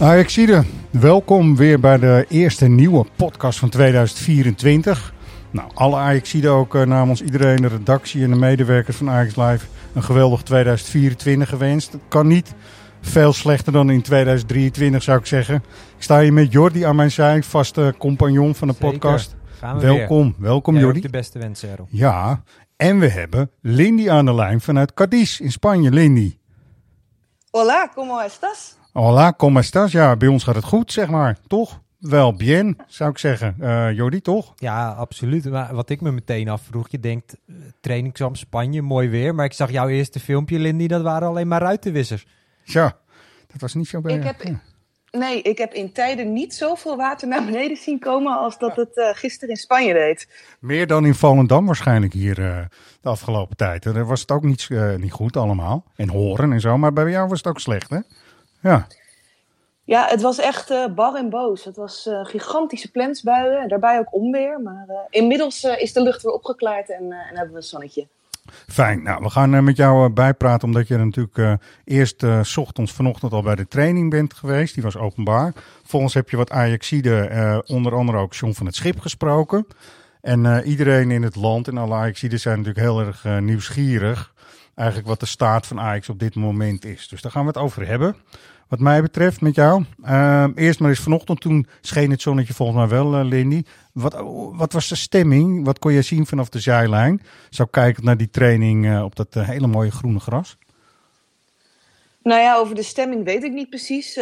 Ajaxide, welkom weer bij de eerste nieuwe podcast van 2024. Nou, alle Ajaxide ook uh, namens iedereen, de redactie en de medewerkers van Ajax Live een geweldig 2024 gewenst. Het kan niet veel slechter dan in 2023 zou ik zeggen. Ik sta hier met Jordi aan mijn zij, vaste compagnon van de Zeker. podcast. Gaan we Welkom, welkom weer. Jij Jordi. ook de beste wensen, Errol. Ja, en we hebben Lindy aan de lijn vanuit Cadiz in Spanje. Lindy. Hola, ¿cómo estás? Hola, ¿cómo estás? Ja, bij ons gaat het goed, zeg maar. Toch? Wel, bien, zou ik zeggen. Eh Jordi, toch? Ja, absoluut. Maar wat ik me meteen afvroeg, je denkt eh, trainingskamp Spanje, mooi weer. Maar ik zag jouw eerste filmpje, Lindy, dat waren alleen maar ruitenwissers. Ja, dat was niet zo bij... Ik heb, ja. nee, ik heb in tijden niet zoveel water naar beneden zien komen als dat het eh, gisteren in Spanje deed. Meer dan in Volendam waarschijnlijk hier eh, de afgelopen tijd. Daar was het ook niet, eh, niet goed allemaal. En horen en zo, maar bij jou was het ook slecht, hè? Ja, Ja, het was echt eh, bar en boos. Het was eh, gigantische plensbuien, en daarbij ook onweer. Maar eh, inmiddels is de lucht weer opgeklaard en, en hebben we een zonnetje. fijn. Nou, we gaan met jou bijpraten omdat je natuurlijk eerst 's ochtends vanochtend al bij de training bent geweest. Die was openbaar. Volgens heb je wat Ajaxide, onder andere ook John van het Schip gesproken. En iedereen in het land en alle Ajaxide zijn natuurlijk heel erg nieuwsgierig. Eigenlijk wat de staat van Ajax op dit moment is. Dus daar gaan we het over hebben. Wat mij betreft met jou. Ehm, eerst maar eens vanochtend, toen scheen het zonnetje volgens mij wel, eh, Lindy. Wat, wat was de stemming? Wat kon je zien vanaf de zijlijn? Zo kijkend naar die training eh, op dat eh, hele mooie groene gras. Nou ja, over de stemming weet ik niet precies.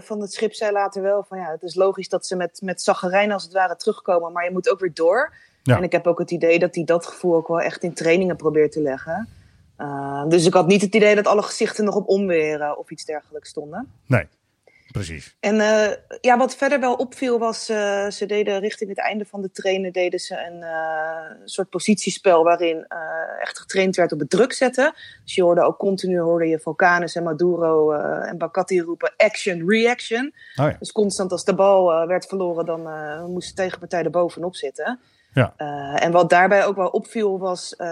Van het schip zei later wel van ja, het is logisch dat ze met, met zaggerijn als het ware terugkomen, maar je moet ook weer door. Ja. En ik heb ook het idee dat hij dat gevoel ook wel echt in trainingen probeert te leggen. Uh, dus ik had niet het idee dat alle gezichten nog op onweer uh, of iets dergelijks stonden. Nee, precies. En uh, ja, wat verder wel opviel was, ze deden richting het einde van de trainen deden ze een soort positiespel waarin echt getraind werd op het druk zetten. Dus je hoorde ook continu hoorde je Vulcanus en Maduro en Bakati roepen action, reaction. Oh ja. Dus constant als de bal werd verloren, dan moest de tegenpartij er bovenop zitten. Ja. Uh, en wat daarbij ook wel opviel was uh,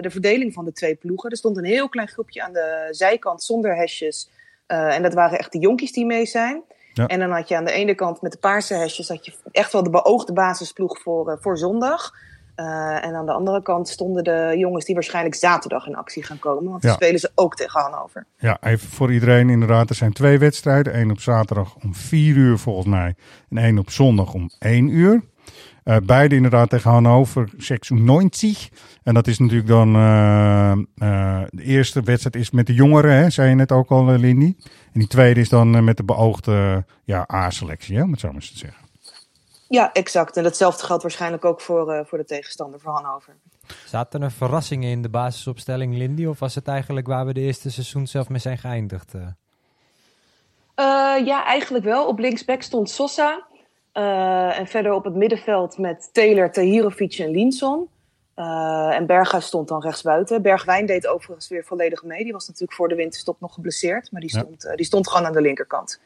de verdeling van de twee ploegen. Er stond een heel klein groepje aan de zijkant zonder hesjes. Uh, en dat waren echt de jonkies die mee zijn. Ja. En dan had je aan de ene kant met de paarse hesjes had je echt wel de beoogde basisploeg voor, voor zondag. en aan de andere kant stonden de jongens die waarschijnlijk zaterdag in actie gaan komen. Want ja. dan spelen ze ook tegen Hannover. Ja, even voor iedereen inderdaad. Er zijn twee wedstrijden. Eén op zaterdag om vier uur volgens mij. En één op zondag om één uur. Uh, beide inderdaad tegen Hannover 96. En dat is natuurlijk dan. Uh, uh, de eerste wedstrijd is met de jongeren, hè, zei je net ook al, Lindy. En die tweede is dan met de beoogde ja, A-selectie, hè, om het zo maar eens te zeggen. Ja, exact. En datzelfde geldt waarschijnlijk ook voor, voor de tegenstander, voor Hannover. Zaten er verrassingen in de basisopstelling, Lindy? Of was het eigenlijk waar we de eerste seizoen zelf mee zijn geëindigd? ja, eigenlijk wel. Op linksback stond Sosa. Uh, en verder op het middenveld met Taylor, Tahirovic en Linson. Uh, en Berghuis stond dan rechtsbuiten. Bergwijn deed overigens weer volledig mee. Die was natuurlijk voor de winterstop nog geblesseerd. Maar die stond, ja. uh, die stond gewoon aan de linkerkant.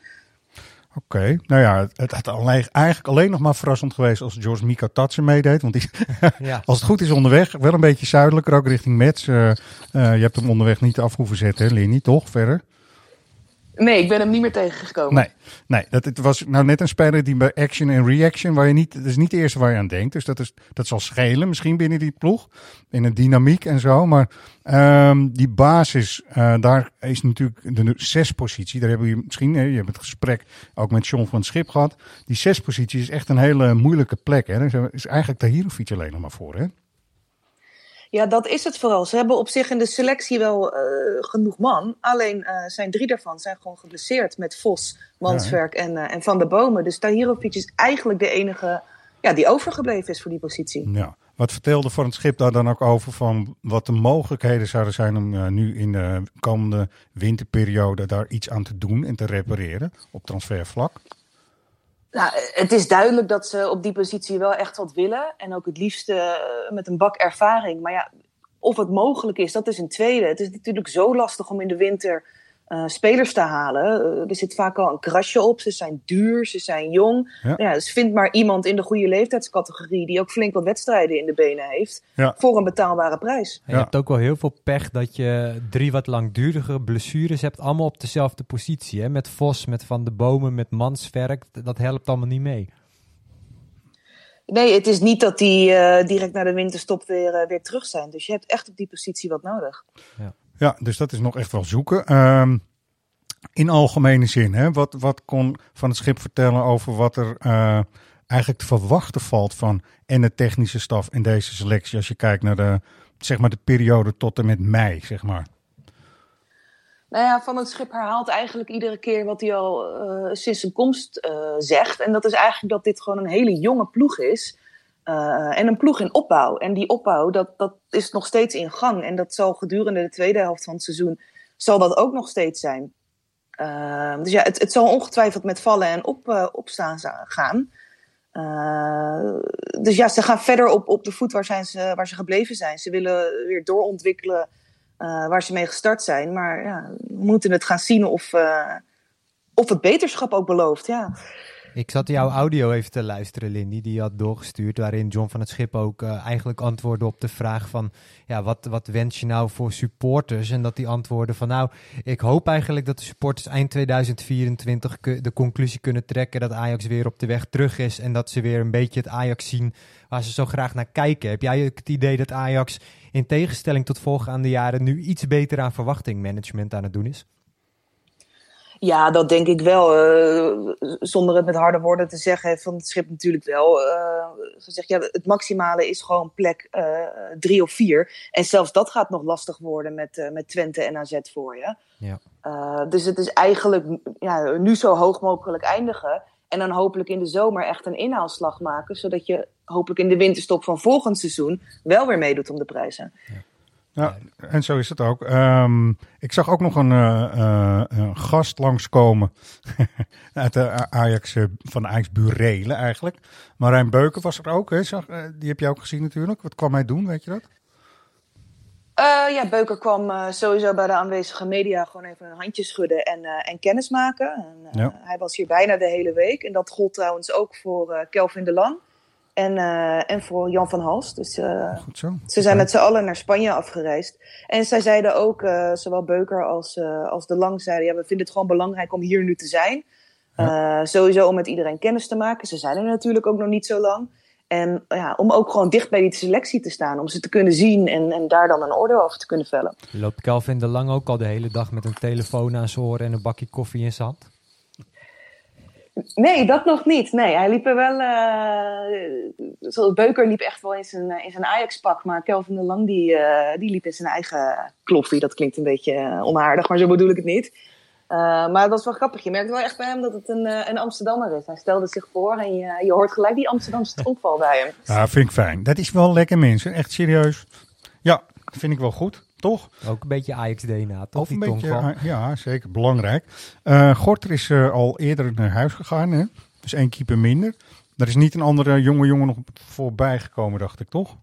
Oké, okay. nou ja, het, het had alleen, eigenlijk alleen nog maar verrassend geweest als George Mika Tatsen meedeed. Want die, ja. als het goed is onderweg, wel een beetje zuidelijker, ook richting Metz. je hebt hem onderweg niet af hoeven zetten, hè, Linny, toch? Verder? Nee, ik ben hem niet meer tegengekomen. Nee, nee dat het was nou net een speler die bij action en reaction, waar je niet, dat is niet de eerste waar je aan denkt. Dus dat, is, dat zal schelen misschien binnen die ploeg, in een dynamiek en zo. Maar um, die basis, uh, daar is natuurlijk de zespositie. Daar hebben we misschien, je hebt het gesprek ook met John van Schip gehad. Die zespositie is echt een hele moeilijke plek. Hè. Daar is eigenlijk Tahirovic alleen nog maar voor, hè? Ja, dat is het vooral. Ze hebben op zich in de selectie wel uh, genoeg man. Alleen uh, zijn drie daarvan zijn gewoon geblesseerd met Vos, Manswerk ja, en, uh, en Van de Bomen. Dus Tahirovic is eigenlijk de enige ja, die overgebleven is voor die positie. Ja, Wat vertelde voor het schip daar dan ook over van wat de mogelijkheden zouden zijn om nu in de komende winterperiode daar iets aan te doen en te repareren op transfervlak? Nou, het is duidelijk dat ze op die positie wel echt wat willen. En ook het liefst uh, met een bak ervaring. Maar ja, of het mogelijk is, dat is een tweede. Het is natuurlijk zo lastig om in de winter uh, spelers te halen. Uh, er zit vaak al een krasje op. Ze zijn duur, ze zijn jong. Ja. ja. dus vind maar iemand in de goede leeftijdscategorie die ook flink wat wedstrijden in de benen heeft. Ja. Voor een betaalbare prijs. Ja. Je hebt ook wel heel veel pech dat je drie wat langdurige blessures hebt. Allemaal op dezelfde positie. Hè? Met Vos, met Van de Bomen, met Mansverk. Dat helpt allemaal niet mee. Nee, het is niet dat die uh, direct naar de winterstop weer, weer terug zijn. Dus je hebt echt op die positie wat nodig. Ja. Ja, dus dat is nog echt wel zoeken. Um, in algemene zin, hè, wat, wat kon Van het Schip vertellen over wat er uh, eigenlijk te verwachten valt van en de technische staf in deze selectie als je kijkt naar de, zeg maar de periode tot en met mei, zeg maar? Nou ja, Van het Schip herhaalt eigenlijk iedere keer wat hij al uh, sinds zijn komst uh, zegt. En dat is eigenlijk dat dit gewoon een hele jonge ploeg is. Uh, en een ploeg in opbouw. En die opbouw, dat, dat is nog steeds in gang. En dat zal gedurende de tweede helft van het seizoen, zal dat ook nog steeds zijn. Uh, dus ja, het, het zal ongetwijfeld met vallen en op, uh, opstaan gaan. dus ja, ze gaan verder op, op de voet waar, zijn ze, waar ze gebleven zijn. Ze willen weer doorontwikkelen waar ze mee gestart zijn. Maar ja, we moeten het gaan zien of, of het beterschap ook belooft. Ja. Ik zat jouw audio even te luisteren, Lindy, die je had doorgestuurd, waarin John van het Schip ook uh, eigenlijk antwoordde op de vraag van, ja, wat, wat wens je nou voor supporters? En dat die antwoorden van, nou, ik hoop eigenlijk dat de supporters eind 2024 de conclusie kunnen trekken dat Ajax weer op de weg terug is en dat ze weer een beetje het Ajax zien waar ze zo graag naar kijken. Heb jij het idee dat Ajax in tegenstelling tot voorgaande jaren nu iets beter aan verwachtingmanagement aan het doen is? Ja, dat denk ik wel. Uh, zonder het met harde woorden te zeggen, heeft Van het Schip natuurlijk wel uh, gezegd: ja, het maximale is gewoon plek uh, drie of vier. En zelfs dat gaat nog lastig worden met, met Twente en AZ voor je. Ja. dus het is eigenlijk ja, nu zo hoog mogelijk eindigen. En dan hopelijk in de zomer echt een inhaalslag maken. Zodat je hopelijk in de winterstop van volgend seizoen wel weer meedoet om de prijzen. Ja. Ja, en zo is het ook. Um, ik zag ook nog een, uh, uh, een gast langskomen uit de Ajax, uh, van Ajax Burelen eigenlijk. Marijn Beuken was er ook, hè? Zag, die heb je ook gezien natuurlijk. Wat kwam hij doen, weet je dat? ja, Beuker kwam sowieso bij de aanwezige media gewoon even een handje schudden en, en kennis maken. En, ja. Hij was hier bijna de hele week. En dat gold trouwens ook voor Kelvin de Lang. En, uh, en voor Jan van Hals. Dus uh, Goed zo. ze zijn met z'n allen naar Spanje afgereisd. En zij zeiden ook, uh, zowel Beuker als, als De Lang zeiden... ja, we vinden het gewoon belangrijk om hier nu te zijn. Ja. sowieso om met iedereen kennis te maken. Ze zijn er natuurlijk ook nog niet zo lang. En ja, om ook gewoon dicht bij die selectie te staan. Om ze te kunnen zien en, en daar dan een oordeel over te kunnen vellen. Loopt Calvin De Lang ook al de hele dag met een telefoon aan zijn oren... en een bakje koffie in zijn hand? Nee, dat nog niet. Nee, hij liep er wel. Uh, Beuker liep echt wel in zijn, in zijn Ajax-pak. Maar Kelvin de Lang die, uh, die liep in zijn eigen kloffie. Dat klinkt een beetje onaardig, maar zo bedoel ik het niet. Uh, maar dat was wel grappig. Je merkt wel echt bij hem dat het een, een Amsterdammer is. Hij stelde zich voor en je, je hoort gelijk die Amsterdamse tongval bij hem. Ja, vind ik fijn. Dat is wel lekker mensen. Echt serieus. Ja, vind ik wel goed toch? Ook een beetje Ajax-DNA, toch? Of een beetje, ja, zeker. Belangrijk. Uh, Gorter is uh, al eerder naar huis gegaan, hè? Dus één keeper minder. Er is niet een andere jonge jongen nog voorbij gekomen, dacht ik, toch?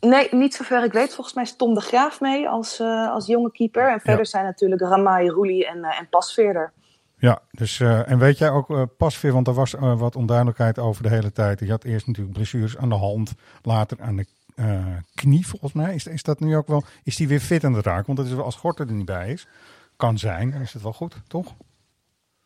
Nee, niet zover ik weet. Volgens mij is Tom de Graaf mee als, uh, als jonge keeper. En verder zijn natuurlijk Ramai, Roelie en, en Pasveerder. Ja, dus, en weet jij ook uh, Pasveer, want er was wat onduidelijkheid over de hele tijd. Je had eerst natuurlijk blessures aan de hand, later aan de uh, knie, volgens mij. Is, is dat nu ook wel, is die weer fit aan het raken? Want dat is wel als Gorter er niet bij is, kan zijn, dan is het wel goed, toch?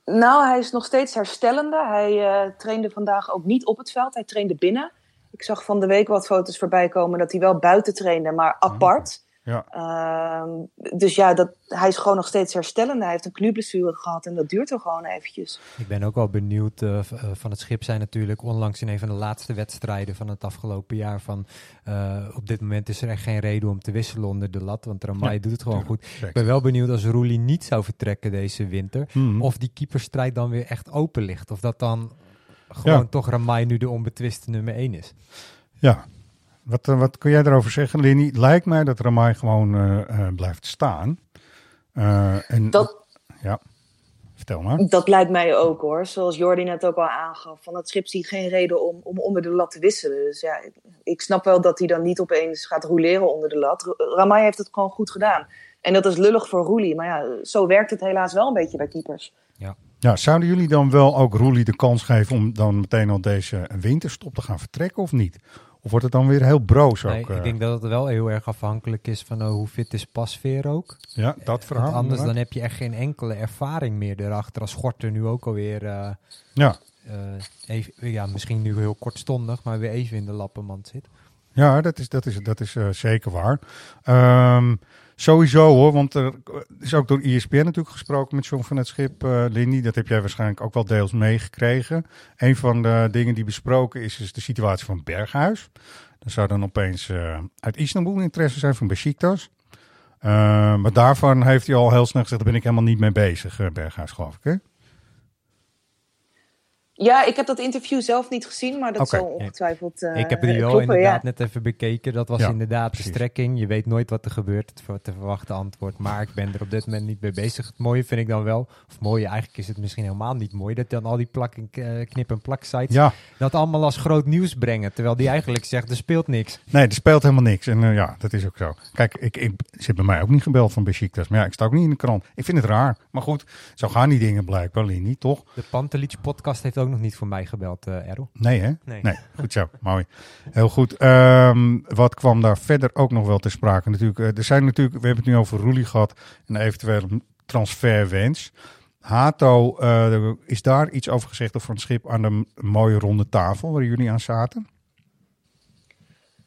Nou, hij is nog steeds herstellende. Hij uh, trainde vandaag ook niet op het veld, hij trainde binnen. Ik zag van de week wat foto's voorbij komen dat hij wel buiten trainde, maar apart. Ja. Uh, dus ja, dat, hij is gewoon nog steeds herstellend. Hij heeft een knieblessure gehad en dat duurt er gewoon eventjes. Ik ben ook wel benieuwd uh, van het schip zijn natuurlijk onlangs in een van de laatste wedstrijden van het afgelopen jaar van uh, op dit moment is er echt geen reden om te wisselen onder de lat, want Ramai doet het gewoon goed. Ik ben wel benieuwd als Roelie niet zou vertrekken deze winter, mm. of die keeperstrijd dan weer echt open ligt. Of dat dan gewoon ja. toch Ramai nu de onbetwiste nummer 1 is. Ja, wat, wat kun jij daarover zeggen, Linny? Het lijkt mij dat Ramai gewoon blijft staan. en, dat, ja. Vertel maar. Dat lijkt mij ook hoor. Zoals Jordi net ook al aangaf. Van het schip ziet geen reden om, om onder de lat te wisselen. Dus ja, ik snap wel dat hij dan niet opeens gaat roleren onder de lat. Ramai heeft het gewoon goed gedaan. En dat is lullig voor Roelie. Maar ja, zo werkt het helaas wel een beetje bij keepers. Ja. Ja, zouden jullie dan wel ook Roelie de kans geven om dan meteen al deze winterstop te gaan vertrekken of niet? Of wordt het dan weer heel broos nee, ook? Ik denk dat het wel heel erg afhankelijk is van uh, hoe fit is Pasveer ook. Ja, dat verhaal. Want anders dan heb je echt geen enkele ervaring meer erachter. Als Gorter nu ook alweer... Uh, ja. Uh, even, ja, misschien nu heel kortstondig, maar weer even in de lappenmand zit. Ja, dat is, dat is, dat is zeker waar. Um, Sowieso hoor, want er is ook door ISPN natuurlijk gesproken met John van het Schip, uh, Lindy. Dat heb jij waarschijnlijk ook wel deels meegekregen. Een van de dingen die besproken is, is de situatie van Berghuis. Er zou dan opeens uh, uit Istanbul interesse zijn van Besiktas. Uh, maar daarvan heeft hij al heel snel gezegd, daar ben ik helemaal niet mee bezig, Berghuis geloof ik hè? Ja, ik heb dat interview zelf niet gezien, maar dat zal ongetwijfeld uh, Ik heb die wel inderdaad net even bekeken. Dat was inderdaad de strekking. Je weet nooit wat er gebeurt, het te verwachten antwoord. Maar ik ben er op dit moment niet mee bezig. Het mooie vind ik dan wel, of mooie, eigenlijk is het misschien helemaal niet mooi, dat dan al die plak, uh, knip- en plak sites ja. dat allemaal als groot nieuws brengen. Terwijl die eigenlijk zegt, er speelt niks. Nee, er speelt helemaal niks. En uh, ja, dat is ook zo. Kijk, ik, ik zit bij mij ook niet gebeld van Besiktas. Maar ja, ik sta ook niet in de krant. Ik vind het raar. Maar goed, zo gaan die dingen blijkbaar, niet toch? De Pantelic podcast heeft ook ook nog niet voor mij gebeld, uh, Errol. Nee, hè? Nee. nee. Goed zo, mooi. Heel goed. Um, wat kwam daar verder ook nog wel te sprake? Natuurlijk, uh, er zijn natuurlijk, we hebben het nu over Roelie gehad, een eventuele transferwens. Hato, uh, is daar iets over gezegd over een schip aan de mooie ronde tafel waar jullie aan zaten?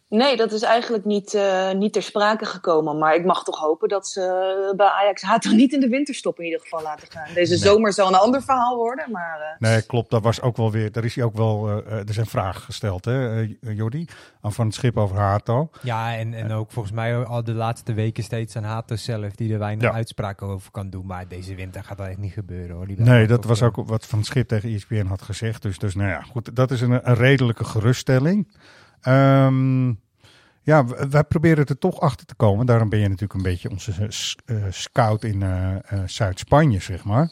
Nee, dat is eigenlijk niet, uh, niet ter sprake gekomen. Maar ik mag toch hopen dat ze bij Ajax Hato niet in de winterstop in ieder geval laten gaan. Deze zomer zal een ander verhaal worden. Maar, uh... Nee, klopt. Dat was ook wel weer. Daar is hij ook wel. Uh, er zijn vragen gesteld, hè, Jordi? Aan van het schip over Hato. Ja, en, en ook volgens mij al de laatste weken steeds aan Hato zelf, die er weinig ja. uitspraken over kan doen. Maar deze winter gaat dat echt niet gebeuren hoor. Die nee, dat was ook wat van het schip tegen ESPN had gezegd. Dus, dus nou ja, goed. Dat is een, een redelijke geruststelling. Um, ja, wij proberen er toch achter te komen. Daarom ben je natuurlijk een beetje onze uh, scout in uh, uh, Zuid-Spanje, zeg maar.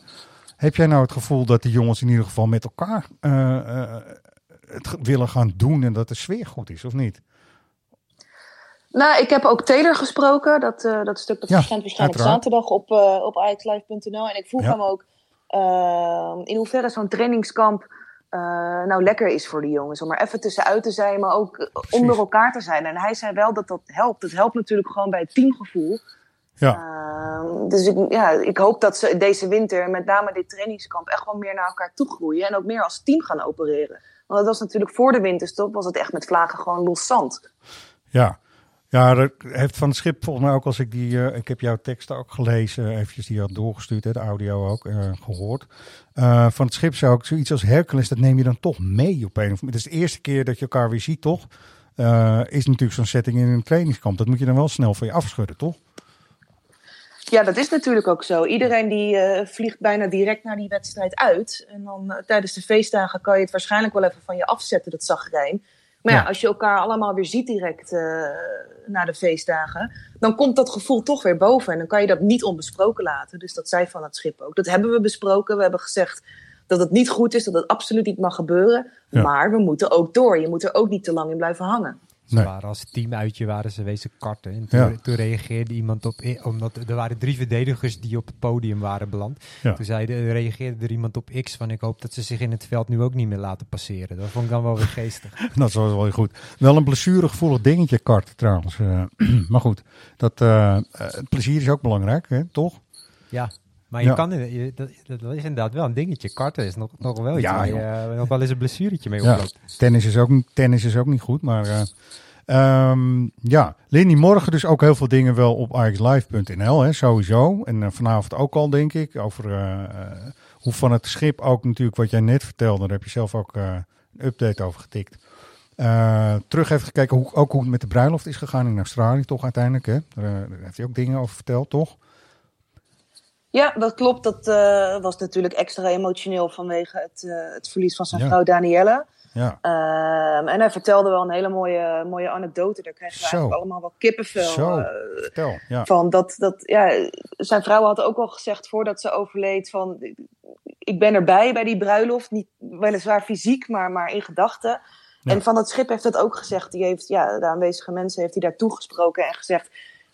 Heb jij nou het gevoel dat die jongens in ieder geval met elkaar het willen gaan doen en dat de sfeer goed is, of niet? Nou, ik heb ook Taylor gesproken. Dat, dat stuk dat ja, verschijnt waarschijnlijk zaterdag op, op ajaxlive.nl. En ik vroeg ja. hem ook in hoeverre zo'n trainingskamp uh, nou lekker is voor de jongens. Om er even tussenuit te zijn, maar ook onder elkaar te zijn. En hij zei wel dat dat helpt. Het helpt natuurlijk gewoon bij het teamgevoel. Ja. Uh, dus ik, ja, ik hoop dat ze deze winter, met name dit trainingskamp, echt wel meer naar elkaar toe groeien. En ook meer als team gaan opereren. Want dat was natuurlijk voor de winterstop, was het echt met vlagen gewoon los zand. Ja, ja, dat heeft van het schip volgens mij ook als ik die, uh, ik heb jouw teksten ook gelezen, eventjes die had doorgestuurd, hè, de audio ook uh, gehoord. Uh, van het schip zou ik zoiets als Hercules, dat neem je dan toch mee op een of andere Het is de eerste keer dat je elkaar weer ziet, toch? is natuurlijk zo'n setting in een trainingskamp. Dat moet je dan wel snel van je afschudden, toch? Ja, dat is natuurlijk ook zo. Iedereen die vliegt bijna direct naar die wedstrijd uit. En dan tijdens de feestdagen kan je het waarschijnlijk wel even van je afzetten, dat zagrijn. Maar ja, als je elkaar allemaal weer ziet direct uh, na de feestdagen, dan komt dat gevoel toch weer boven. En dan kan je dat niet onbesproken laten. Dus dat zei van het schip ook. Dat hebben we besproken. We hebben gezegd dat het niet goed is, dat het absoluut niet mag gebeuren. Maar we moeten ook door. Je moet er ook niet te lang in blijven hangen. Ze waren als teamuitje waren ze wezen karten. En toen, toen, reageerde iemand op, omdat er waren drie verdedigers die op het podium waren beland. Toen zei, reageerde er iemand op X van ik hoop dat ze zich in het veld nu ook niet meer laten passeren. Dat vond ik dan wel weer geestig. dat was wel goed. Wel een blessuregevoelig dingetje kart trouwens. Uh, maar goed, dat, uh, het plezier is ook belangrijk, hè? toch? Ja, maar je kan, je, dat, dat, is inderdaad wel een dingetje. Karten is nog, nog wel iets ja, waar je uh, nog wel eens een blessuretje mee oploopt. Ja, tennis, is ook, tennis is ook niet goed, maar... Uh, um, ja, Lindy, morgen dus ook heel veel dingen wel op axlive.nl, sowieso. En uh, vanavond ook al, denk ik, over hoe van het schip ook natuurlijk wat jij net vertelde. Daar heb je zelf ook een update over getikt. terug heeft gekeken hoe, ook hoe het met de bruiloft is gegaan in Australië, toch uiteindelijk. Hè? Daar, daar heeft hij ook dingen over verteld, toch? Ja, dat klopt. Dat uh, was natuurlijk extra emotioneel vanwege het, uh, het verlies van zijn ja. vrouw Danielle. Ja. Ehm, en hij vertelde wel een hele mooie, mooie anekdote. Daar kregen we Zo. eigenlijk allemaal wel kippenvel Zo, eh, vertel. Ja. van. Dat, dat, ja, zijn vrouw had ook al gezegd voordat ze overleed van... Ik ben erbij bij die bruiloft. Niet weliswaar fysiek, maar, maar in gedachten. Ja. En van het schip heeft dat ook gezegd. Die heeft, ja, de aanwezige mensen heeft hij daar toegesproken en gezegd...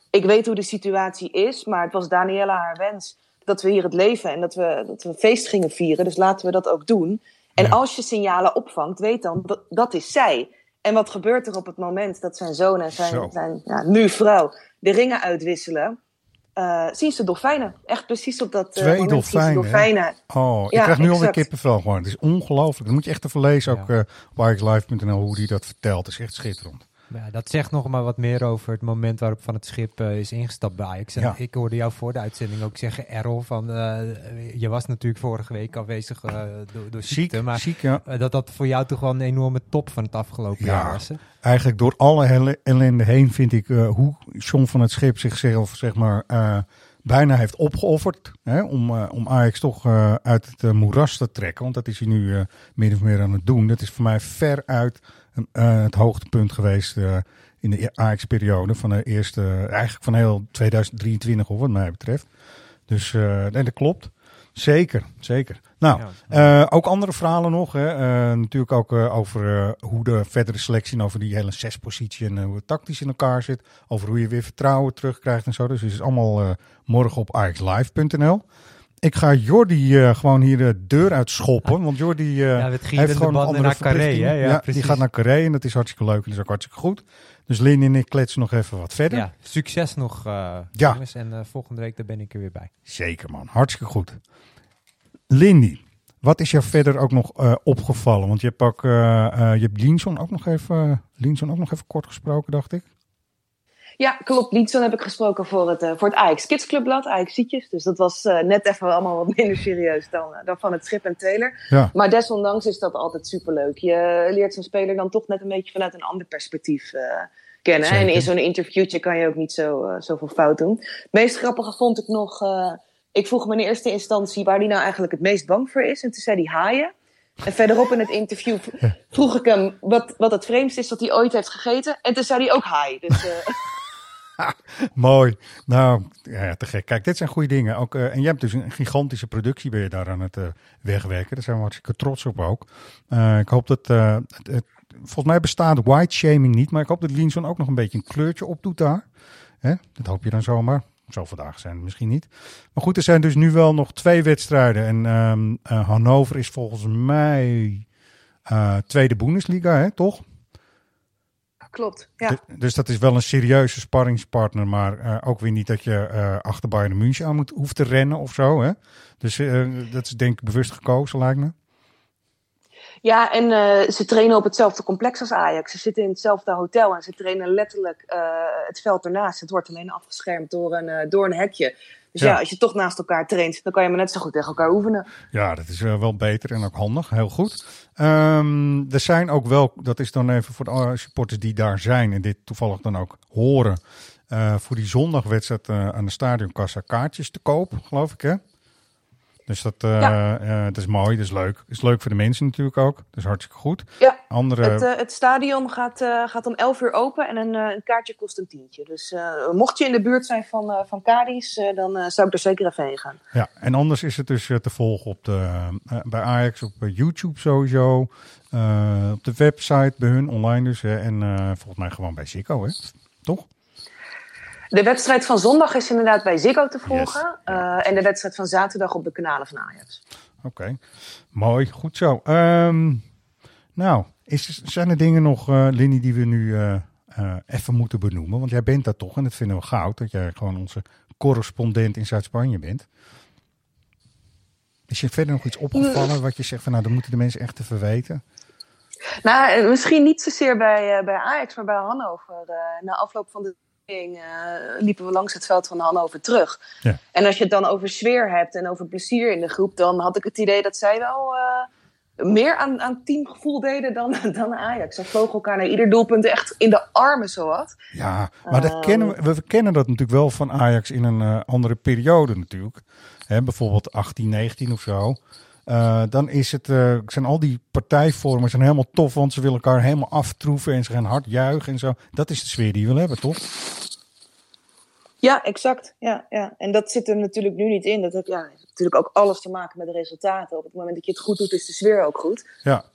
Ik weet hoe de situatie is, maar het was Daniela haar wens dat we hier het leven en dat we, dat we een feest gingen vieren. Dus laten we dat ook doen. En Ja. als je signalen opvangt, weet dan, dat, dat is zij. En wat gebeurt er op het moment dat zijn zoon en Zo. zijn, zijn ja, nu vrouw de ringen uitwisselen? Eh, zien ze dolfijnen. Echt precies op dat eh, Twee moment zien ze dolfijnen. Oh, ik Ja, krijg nu alweer exact. kippenvel gewoon. Het is ongelooflijk. Dat moet je echt even lezen, Ja. ook eh op hoe hij dat vertelt. Het is echt schitterend. Ja, dat zegt nog maar wat meer over het moment waarop van het schip eh, is ingestapt bij Ajax. En Ja. ik hoorde jou voor de uitzending ook zeggen, Errol, van, eh, je was natuurlijk vorige week afwezig eh, door, door ziekte, Ziek, maar ziek, ja. dat dat voor jou toch wel een enorme top van het afgelopen Ja. jaar was. Hè? Eigenlijk door alle ellende heen vind ik hoe John van het Schip zichzelf zeg maar bijna heeft opgeofferd. Hè, om, om Ajax toch uit het moeras te trekken. Want dat is hij nu min of meer aan het doen. Dat is voor mij veruit eh, het hoogtepunt geweest eh, in de Ajax-periode. Van de eerste, eigenlijk van heel 2023 hoor, wat mij betreft. Dus eh, nee, dat klopt. Zeker, zeker. Nou, Ja. eh, ook andere verhalen nog. Hè. Eh, natuurlijk ook eh, over eh, hoe de verdere selectie en over die hele zespositie en eh, hoe het tactisch in elkaar zit. Over hoe je weer vertrouwen terugkrijgt en zo. Dus het is allemaal eh, morgen op axlive.nl. Ik ga Jordi eh, gewoon hier de deur uitschoppen. Want Jordi Ja, met heeft gewoon een andere naar Carré, hè? Ja, Ja, die gaat naar Carré en dat is hartstikke leuk en dat is ook hartstikke goed. Dus Lin en ik kletsen nog even wat verder. Ja, succes nog, Ja. jongens. En volgende week daar ben ik er weer bij. Zeker man, hartstikke goed. Lindy, wat is jou verder ook nog opgevallen? Want je hebt ook, je hebt Linson ook nog even, Linson ook nog even kort gesproken, dacht ik. Ja, klopt. Liedson heb ik gesproken voor het, eh, voor het Ajax Kids Clubblad, Ajax Zietjes. Dus dat was eh, net even allemaal wat minder serieus dan, eh, dan van het Schip en Taylor. Ja, Maar desondanks is dat altijd superleuk. Je leert zo'n speler dan toch net een beetje vanuit een ander perspectief kennen. Zeker. En in zo'n interviewtje kan je ook niet zo, zoveel fout doen. Het meest grappige vond ik nog... ik vroeg me in eerste instantie waar hij nou eigenlijk het meest bang voor is. En toen zei hij haaien. En verderop in het interview vroeg ik hem wat, wat het vreemdste is dat hij ooit heeft gegeten. En toen zei hij ook haai. Dus mooi. Nou, ja, te gek. Kijk, dit zijn goede dingen. Ook, eh, en je hebt dus een gigantische productie ben je daar aan het eh, wegwerken. Daar zijn we hartstikke trots op ook. Eh, ik hoop dat, het, het- volgens mij bestaat white shaming niet, maar ik hoop dat Linson ook nog een beetje een kleurtje opdoet daar. Hè? Dat hoop je dan zomaar. Zo vandaag zijn het misschien niet. Maar goed, er zijn dus nu wel nog twee wedstrijden. En ehm, eh, Hannover is volgens mij tweede Bundesliga, hè, toch? Klopt. Ja. Dus, dus dat is wel een serieuze sparringspartner, maar eh, ook weer niet dat je eh, achter Bayern München aan moet, hoeft te rennen of zo. Hè? Dus eh, dat is denk ik bewust gekozen, lijkt me. Ja, en eh, ze trainen op hetzelfde complex als Ajax. Ze zitten in hetzelfde hotel en ze trainen letterlijk eh, het veld ernaast. Het wordt alleen afgeschermd door een, eh, door een hekje. Dus ja. Ja. als je toch naast elkaar traint, dan kan je maar net zo goed tegen elkaar oefenen. Ja, dat is wel beter en ook handig. Heel goed. Ehm, er zijn ook wel, dat is dan even voor de supporters die daar zijn en dit toevallig dan ook horen. eh, voor die zondagwedstrijd eh, aan de stadionkassa kaartjes te koop, geloof ik hè? Dus dat, eh, Ja. eh, dat is mooi, dat is leuk. Dat is leuk voor de mensen natuurlijk ook. Dat is hartstikke goed. Ja, Andere, het, eh, het stadion gaat, eh, gaat om 11 uur open en een, eh, een kaartje kost een tientje. Dus eh, mocht je in de buurt zijn van, eh van Cadiz, eh, dan eh, zou ik er zeker even heen gaan. Ja, en anders is het dus eh, te volgen op de, eh, bij Ajax op eh, YouTube sowieso. eh, op de website bij hun online dus. Hè, en eh, volgens mij gewoon bij Ziggo, hè? Toch? De wedstrijd van zondag is inderdaad bij Ziggo te volgen. Yes. eh, en de wedstrijd van zaterdag op de kanalen van Ajax. Oké, mooi, goed zo. Ehm, nou, is, zijn er dingen nog, eh Linny, die we nu eh, even moeten benoemen? Want jij bent dat toch en dat vinden we goud, dat jij gewoon onze correspondent in Zuid-Spanje bent. Is je verder nog iets opgevallen wat je zegt van nou, dat moeten de mensen echt even weten? Nou, misschien niet zozeer bij, bij Ajax, maar bij Hannover. Na afloop van de eh, liepen we langs het veld van Hannover terug. Ja. En als je het dan over sfeer hebt en over plezier in de groep, dan had ik het idee dat zij wel eh, meer aan, aan teamgevoel deden dan, dan Ajax. Ze vlogen elkaar naar ieder doelpunt echt in de armen, zowat. Ja, maar dat Ehm. kennen we, we kennen dat natuurlijk wel van Ajax in een eh, andere periode natuurlijk. Hè, bijvoorbeeld 18, 19 of zo. Dan is het, zijn al die partijvormers zijn helemaal tof, want ze willen elkaar helemaal aftroeven en ze gaan hard juichen en zo. Dat is de sfeer die je wil hebben, toch? Ja, exact. Ja, ja. En dat zit er natuurlijk nu niet in. Dat heeft ja, natuurlijk ook alles te maken met de resultaten. Op het moment dat je het goed doet, is de sfeer ook goed. Ja.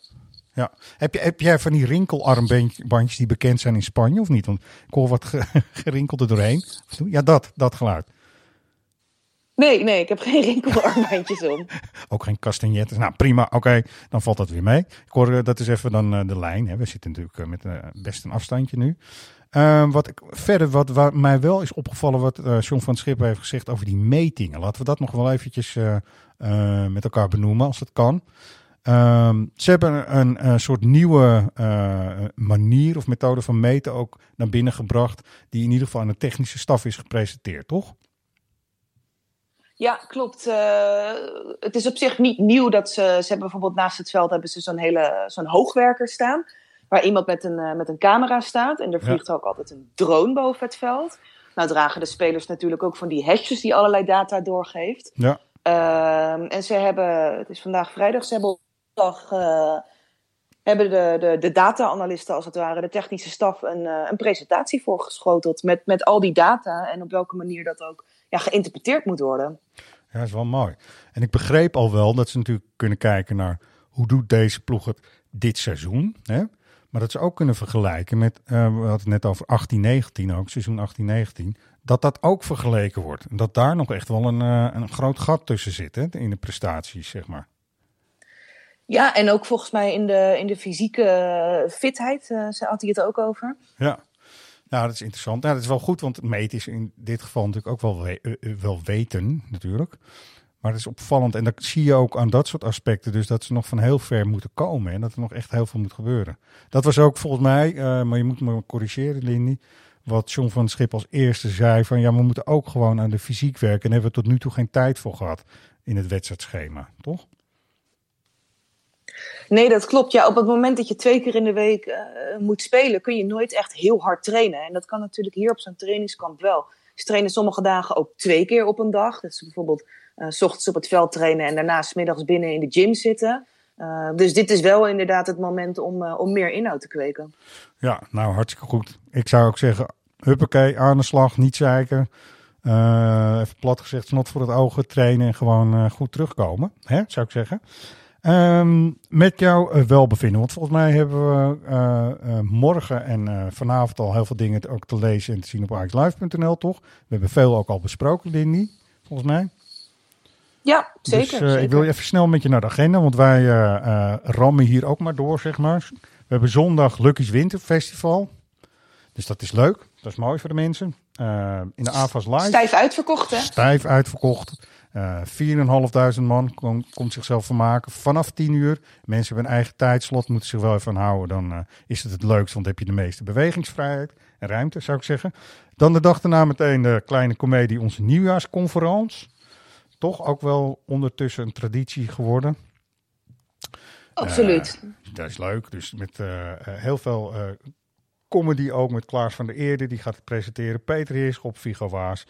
Ja. Heb, je, heb jij van die rinkelarmbandjes die bekend zijn in Spanje of niet? Want ik hoor wat gerinkeld er doorheen. Ja, dat, dat geluid. Nee, nee, ik heb geen rinkelarmbandjes om. ook geen castagnettes. Nou, prima. Oké, dan valt dat weer mee. Ik hoor, dat is even dan uh, de lijn. Hè. We zitten natuurlijk uh, met uh, best een afstandje nu. Ehm, wat ik, verder, wat, mij wel is opgevallen, wat John van Schip heeft gezegd over die metingen. Laten we dat nog wel eventjes met elkaar benoemen, als het kan. Um, ze hebben een, een soort nieuwe manier of methode van meten ook naar binnen gebracht, die in ieder geval aan de technische staf is gepresenteerd, toch? Ja, klopt. het is op zich niet nieuw dat ze, ze hebben bijvoorbeeld naast het veld hebben ze zo'n hele zo'n hoogwerker staan waar iemand met een, uh, met een camera staat. En er vliegt ook altijd een drone boven het veld. Nou dragen de spelers natuurlijk ook van die hashjes die allerlei data doorgeeft. Ja. Uh, en ze hebben, het is vandaag vrijdag, ze hebben op dag uh, hebben de, de, de data-analisten, als het ware, de technische staf, een, uh, een presentatie voorgeschoteld met, met al die data en op welke manier dat ook ja, geïnterpreteerd moet worden. Ja, dat is wel mooi. En ik begreep al wel dat ze natuurlijk kunnen kijken naar hoe doet deze ploeg het dit seizoen. Hè? Maar dat ze ook kunnen vergelijken met, uh, we hadden het net over 18-19 ook, seizoen 18-19. Dat dat ook vergeleken wordt. En dat daar nog echt wel een, uh, een groot gat tussen zit hè, in de prestaties, zeg maar. Ja, en ook volgens mij in de, in de fysieke fitheid uh, had hij het ook over. Ja, nou dat is interessant. Nou, dat is wel goed, want meten is in dit geval natuurlijk ook wel, we wel weten natuurlijk. Maar het is opvallend en dat zie je ook aan dat soort aspecten. Dus dat ze nog van heel ver moeten komen en dat er nog echt heel veel moet gebeuren. Dat was ook volgens mij, uh, maar je moet me corrigeren, Lindy. Wat John van Schip als eerste zei: van ja, we moeten ook gewoon aan de fysiek werken. En hebben we tot nu toe geen tijd voor gehad in het wedstrijdschema, toch? Nee, dat klopt. Ja, op het moment dat je twee keer in de week uh, moet spelen, kun je nooit echt heel hard trainen. En dat kan natuurlijk hier op zo'n trainingskamp wel. Ze trainen sommige dagen ook twee keer op een dag. Dus bijvoorbeeld uh, s ochtends op het veld trainen en daarna s middags binnen in de gym zitten. Uh, dus dit is wel inderdaad het moment om, om meer inhoud te kweken. Ja, nou hartstikke goed. Ik zou ook zeggen, huppakee, aan de slag, niet zeiken. even plat gezegd, snot voor het ogen, trainen en gewoon goed terugkomen. Hè, zou ik zeggen. Um, met jouw welbevinden. Want volgens mij hebben we morgen en vanavond al heel veel dingen ook te lezen en te zien op axlive.nl, toch? We hebben veel ook al besproken, Lindy, volgens mij. Ja, zeker. Dus ik wil even snel met je naar de agenda, want wij rammen hier ook maar door, zeg maar. We hebben zondag Lucky's Winter Festival. Dus dat is leuk. Dat is mooi voor de mensen. in de AFAS Live. Stijf uitverkocht, hè? Stijf uitverkocht. 4.500 man kom, komt zichzelf vermaken vanaf 10 uur. Mensen hebben een eigen tijdslot, moeten zich wel even aan houden. Dan is het het leukst, want dan heb je de meeste bewegingsvrijheid en ruimte, zou ik zeggen. Dan de dag daarna meteen de kleine comedie, onze nieuwjaarsconferentie toch ook wel ondertussen een traditie geworden. Absoluut. Uh, dat is leuk. Dus met uh, heel veel uh, comedy ook met Klaas van der Eerde. Die gaat het presenteren. Peter Heerschop, Vigo Waas,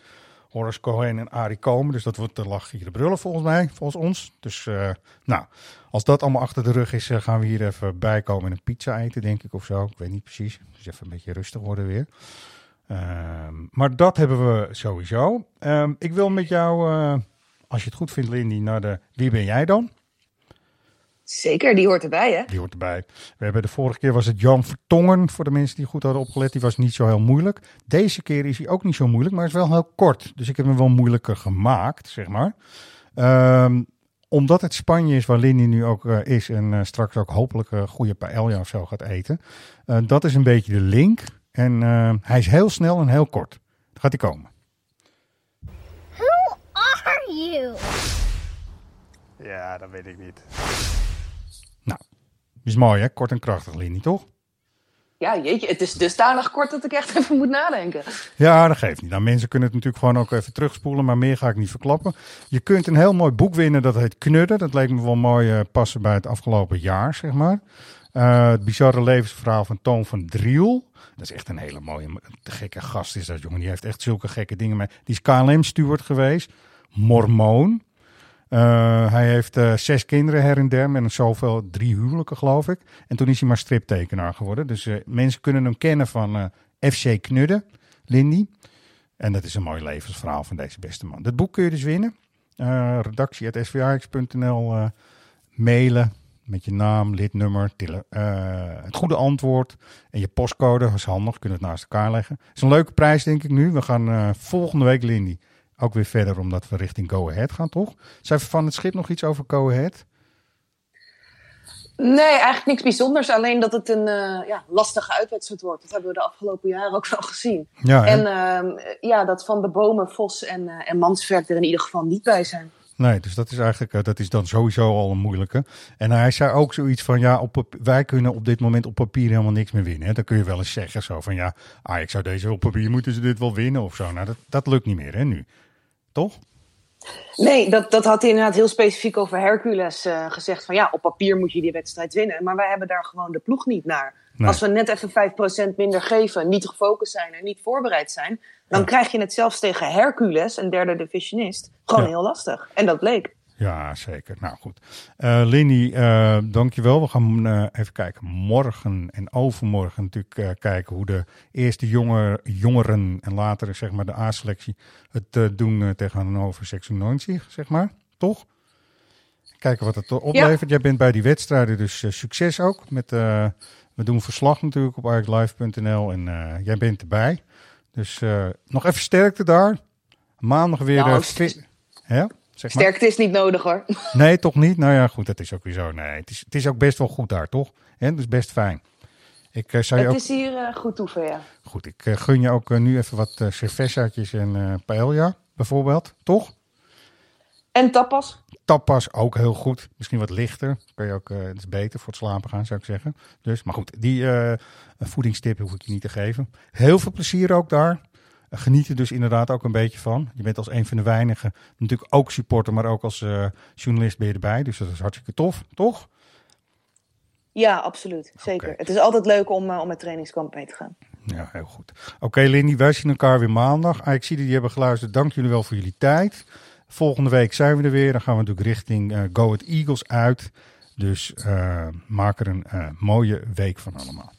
Horace Cohen en Arie Komen. Dus dat wordt de lach hier de brullen volgens mij, volgens ons. Dus nou, als dat allemaal achter de rug is, gaan we hier even bijkomen en een pizza eten, denk ik of zo. Ik weet niet precies. Dus even een beetje rustig worden weer. Ehm, maar dat hebben we sowieso. Ehm, ik wil met jou als je het goed vindt, Lindy, naar de Wie ben jij dan? Zeker, die hoort erbij, hè? Die hoort erbij. We hebben de vorige keer was het Jan Vertongen, voor de mensen die goed hadden opgelet. Die was niet zo heel moeilijk. Deze keer is hij ook niet zo moeilijk, maar is wel heel kort. Dus ik heb hem wel moeilijker gemaakt, zeg maar. Um, omdat het Spanje is waar Lindy nu ook uh, is en uh, straks ook hopelijk een goede paella of zo gaat eten. Uh, dat is een beetje de link. En hij is heel snel en heel kort. Dan gaat hij komen you? Ja, dat weet ik niet. Is mooi hè? Kort en krachtig, Lini, toch? Ja, jeetje, het is dusdanig kort dat ik echt even moet nadenken. Ja, dat geeft niet. Nou, mensen kunnen het natuurlijk gewoon ook even terugspoelen, maar meer ga ik niet verklappen. Je kunt een heel mooi boek winnen, dat heet Knudden. Dat leek me wel mooi uh, passen bij het afgelopen jaar, zeg maar. Uh, het bizarre levensverhaal van Toon van Driel. Dat is echt een hele mooie, gekke gast is dat, jongen. Die heeft echt zulke gekke dingen mee. Die is KLM-steward geweest mormoon. Hij heeft zes kinderen her en der met zoveel, drie huwelijken geloof ik. En toen is hij maar striptekenaar geworden. Dus mensen kunnen hem kennen van FC Knudden, Lindy. En dat is een mooi levensverhaal van deze beste man. Dat boek kun je dus winnen. Uh, redactie.svix.nl mailen met je naam, lidnummer, tele, het goede antwoord en je postcode. Dat is handig, kunnen het naast elkaar leggen. Het is een leuke prijs denk ik nu. We gaan volgende week, Lindy, ook weer verder omdat we richting Go Ahead gaan, toch? Zijn van het schip nog iets over Go Ahead? Nee, eigenlijk niks bijzonders. Alleen dat het een uh, ja, lastige uitwedstrijd wordt. Dat hebben we de afgelopen jaren ook wel gezien. Ja, en uh, ja, dat Van de Bomen, Vos en, uh, en Mansverk er in ieder geval niet bij zijn. Nee, dus dat is eigenlijk dat is dan sowieso al een moeilijke. En hij zei ook zoiets van ja, op, wij kunnen op dit moment op papier helemaal niks meer winnen. Hè. Dan kun je wel eens zeggen zo van ja, ah, ik zou deze op papier moeten ze dit wel winnen of zo. Nou, dat, dat lukt niet meer hè nu. Toch? Nee, dat, dat had hij inderdaad heel specifiek over Hercules uh, gezegd. Van ja, op papier moet je die wedstrijd winnen. Maar wij hebben daar gewoon de ploeg niet naar. Als we net even 5% minder geven, niet gefocust zijn en niet voorbereid zijn. Dan krijg je het zelfs tegen Hercules, een derde divisionist, gewoon heel lastig. En dat bleek. Ja, zeker. Nou goed. Uh, Linny, uh, dankjewel. We gaan uh, even kijken. Morgen en overmorgen natuurlijk kijken hoe de eerste jonge, jongeren en later zeg maar de A-selectie het doen tegen Hannover 96, zeg maar. Toch? Kijken wat het oplevert. Jij bent bij die wedstrijden, dus succes ook. Met, we doen verslag natuurlijk op arclive.nl en jij bent erbij. Dus nog even sterkte daar. Maandag weer... Nou, ja? Zeg maar. Sterkte is niet nodig hoor. Nee, toch niet? Nou ja, goed, dat is ook weer zo. Nee, het is, het is ook best wel goed daar, toch? En is best fijn. Ik, uh, zou het je ook... is hier uh, goed toeven, ja. Goed, ik uh, gun je ook nu even wat cervezaatjes en paella, bijvoorbeeld, toch? En tapas. Tapas ook heel goed. Misschien wat lichter. Kan je ook, het is beter voor het slapen gaan, zou ik zeggen. Dus, maar goed, die voedingstip hoef ik je niet te geven. Heel veel plezier ook daar geniet er dus inderdaad ook een beetje van. Je bent als een van de weinigen natuurlijk ook supporter, maar ook als uh, journalist ben je erbij. Dus dat is hartstikke tof, toch? Ja, absoluut. Zeker. Het is altijd leuk om, uh, om met trainingskamp mee te gaan. Ja, heel goed. Oké, okay, Lindy, wij zien elkaar weer maandag. Ah, ik zie dat jullie hebben geluisterd. Dank jullie wel voor jullie tijd. Volgende week zijn we er weer. Dan gaan we natuurlijk richting uh, Go It Eagles uit. Dus maak er een mooie week van allemaal.